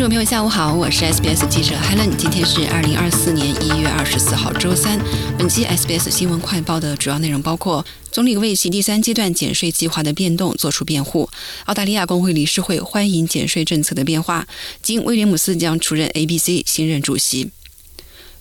众朋友，下午好，我是 SBS 记者 Helen。今天是二零二四年一月二十四号，周三。本期 SBS 新闻快报的主要内容包括：总理为其第三阶段减税计划的变动作出辩护；澳大利亚工会理事会欢迎减税政策的变化；经威廉姆斯将出任 ABC 新任主席。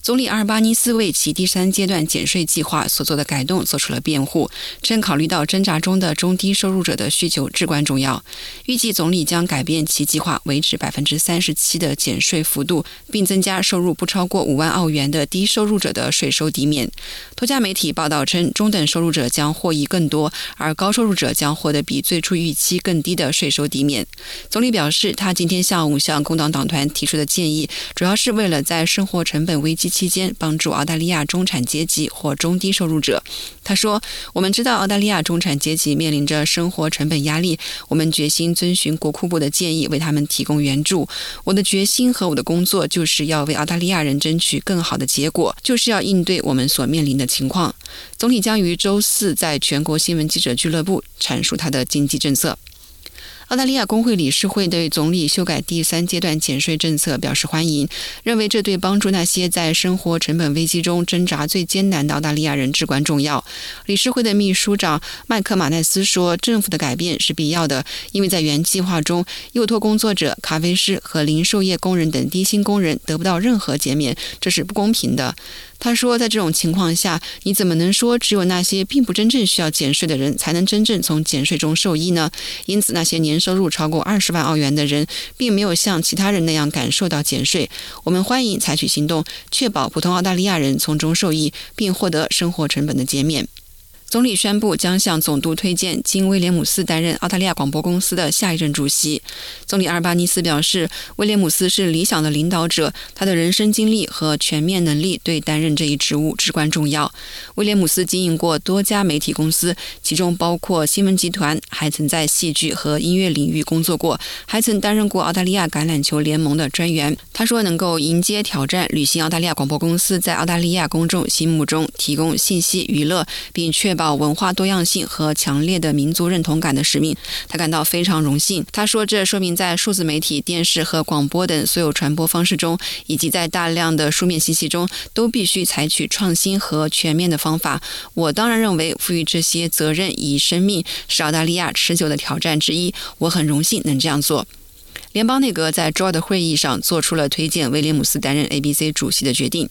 总理阿尔巴尼斯为其第三阶段减税计划所做的改动做出了辩护，称考虑到挣扎中的中低收入者的需求至关重要。预计总理将改变其计划，维持百分之三十七的减税幅度，并增加收入不超过五万澳元的低收入者的税收抵免。多家媒体报道称，中等收入者将获益更多，而高收入者将获得比最初预期更低的税收抵免。总理表示，他今天下午向工党党团提出的建议，主要是为了在生活成本危机。期间帮助澳大利亚中产阶级或中低收入者，他说：“我们知道澳大利亚中产阶级面临着生活成本压力，我们决心遵循国库部的建议，为他们提供援助。我的决心和我的工作就是要为澳大利亚人争取更好的结果，就是要应对我们所面临的情况。”总理将于周四在全国新闻记者俱乐部阐述他的经济政策。澳大利亚工会理事会对总理修改第三阶段减税政策表示欢迎，认为这对帮助那些在生活成本危机中挣扎最艰难的澳大利亚人至关重要。理事会的秘书长麦克马奈斯说：“政府的改变是必要的，因为在原计划中，幼托工作者、咖啡师和零售业工人等低薪工人得不到任何减免，这是不公平的。”他说：“在这种情况下，你怎么能说只有那些并不真正需要减税的人才能真正从减税中受益呢？因此，那些年收入超过二十万澳元的人，并没有像其他人那样感受到减税。我们欢迎采取行动，确保普通澳大利亚人从中受益，并获得生活成本的减免。”总理宣布将向总督推荐金威廉姆斯担任澳大利亚广播公司的下一任主席。总理阿尔巴尼斯表示，威廉姆斯是理想的领导者，他的人生经历和全面能力对担任这一职务至关重要。威廉姆斯经营过多家媒体公司，其中包括新闻集团，还曾在戏剧和音乐领域工作过，还曾担任过澳大利亚橄榄球联盟的专员。他说，能够迎接挑战，履行澳大利亚广播公司在澳大利亚公众心目中提供信息娱乐，并确。保保文化多样性和强烈的民族认同感的使命，他感到非常荣幸。他说：“这说明在数字媒体、电视和广播等所有传播方式中，以及在大量的书面信息中，都必须采取创新和全面的方法。我当然认为，赋予这些责任以生命是澳大利亚持久的挑战之一。我很荣幸能这样做。”联邦内阁在周二的会议上做出了推荐威廉姆斯担任 ABC 主席的决定。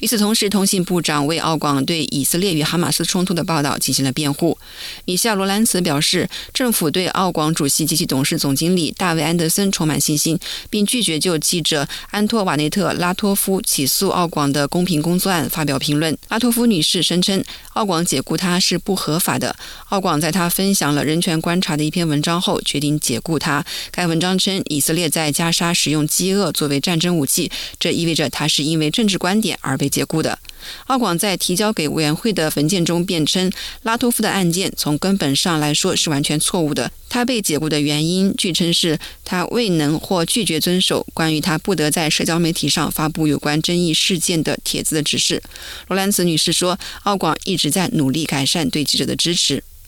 与此同时，通信部长为澳广对以色列与哈马斯冲突的报道进行了辩护。米歇尔·罗兰茨表示，政府对澳广主席及其董事总经理大卫·安德森充满信心，并拒绝就记者安托瓦内特·拉托夫起诉澳广的公平工作案发表评论。拉托夫女士声称，澳广解雇她是不合法的。澳广在她分享了人权观察的一篇文章后，决定解雇她。该文章称，以色列在加沙使用饥饿作为战争武器，这意味着他是因为政治观点。而被解雇的奥广在提交给委员会的文件中辩称，拉托夫的案件从根本上来说是完全错误的。他被解雇的原因，据称是他未能或拒绝遵守关于他不得在社交媒体上发布有关争议事件的帖子的指示。罗兰茨女士说，奥广一直在努力改善对记者的支持。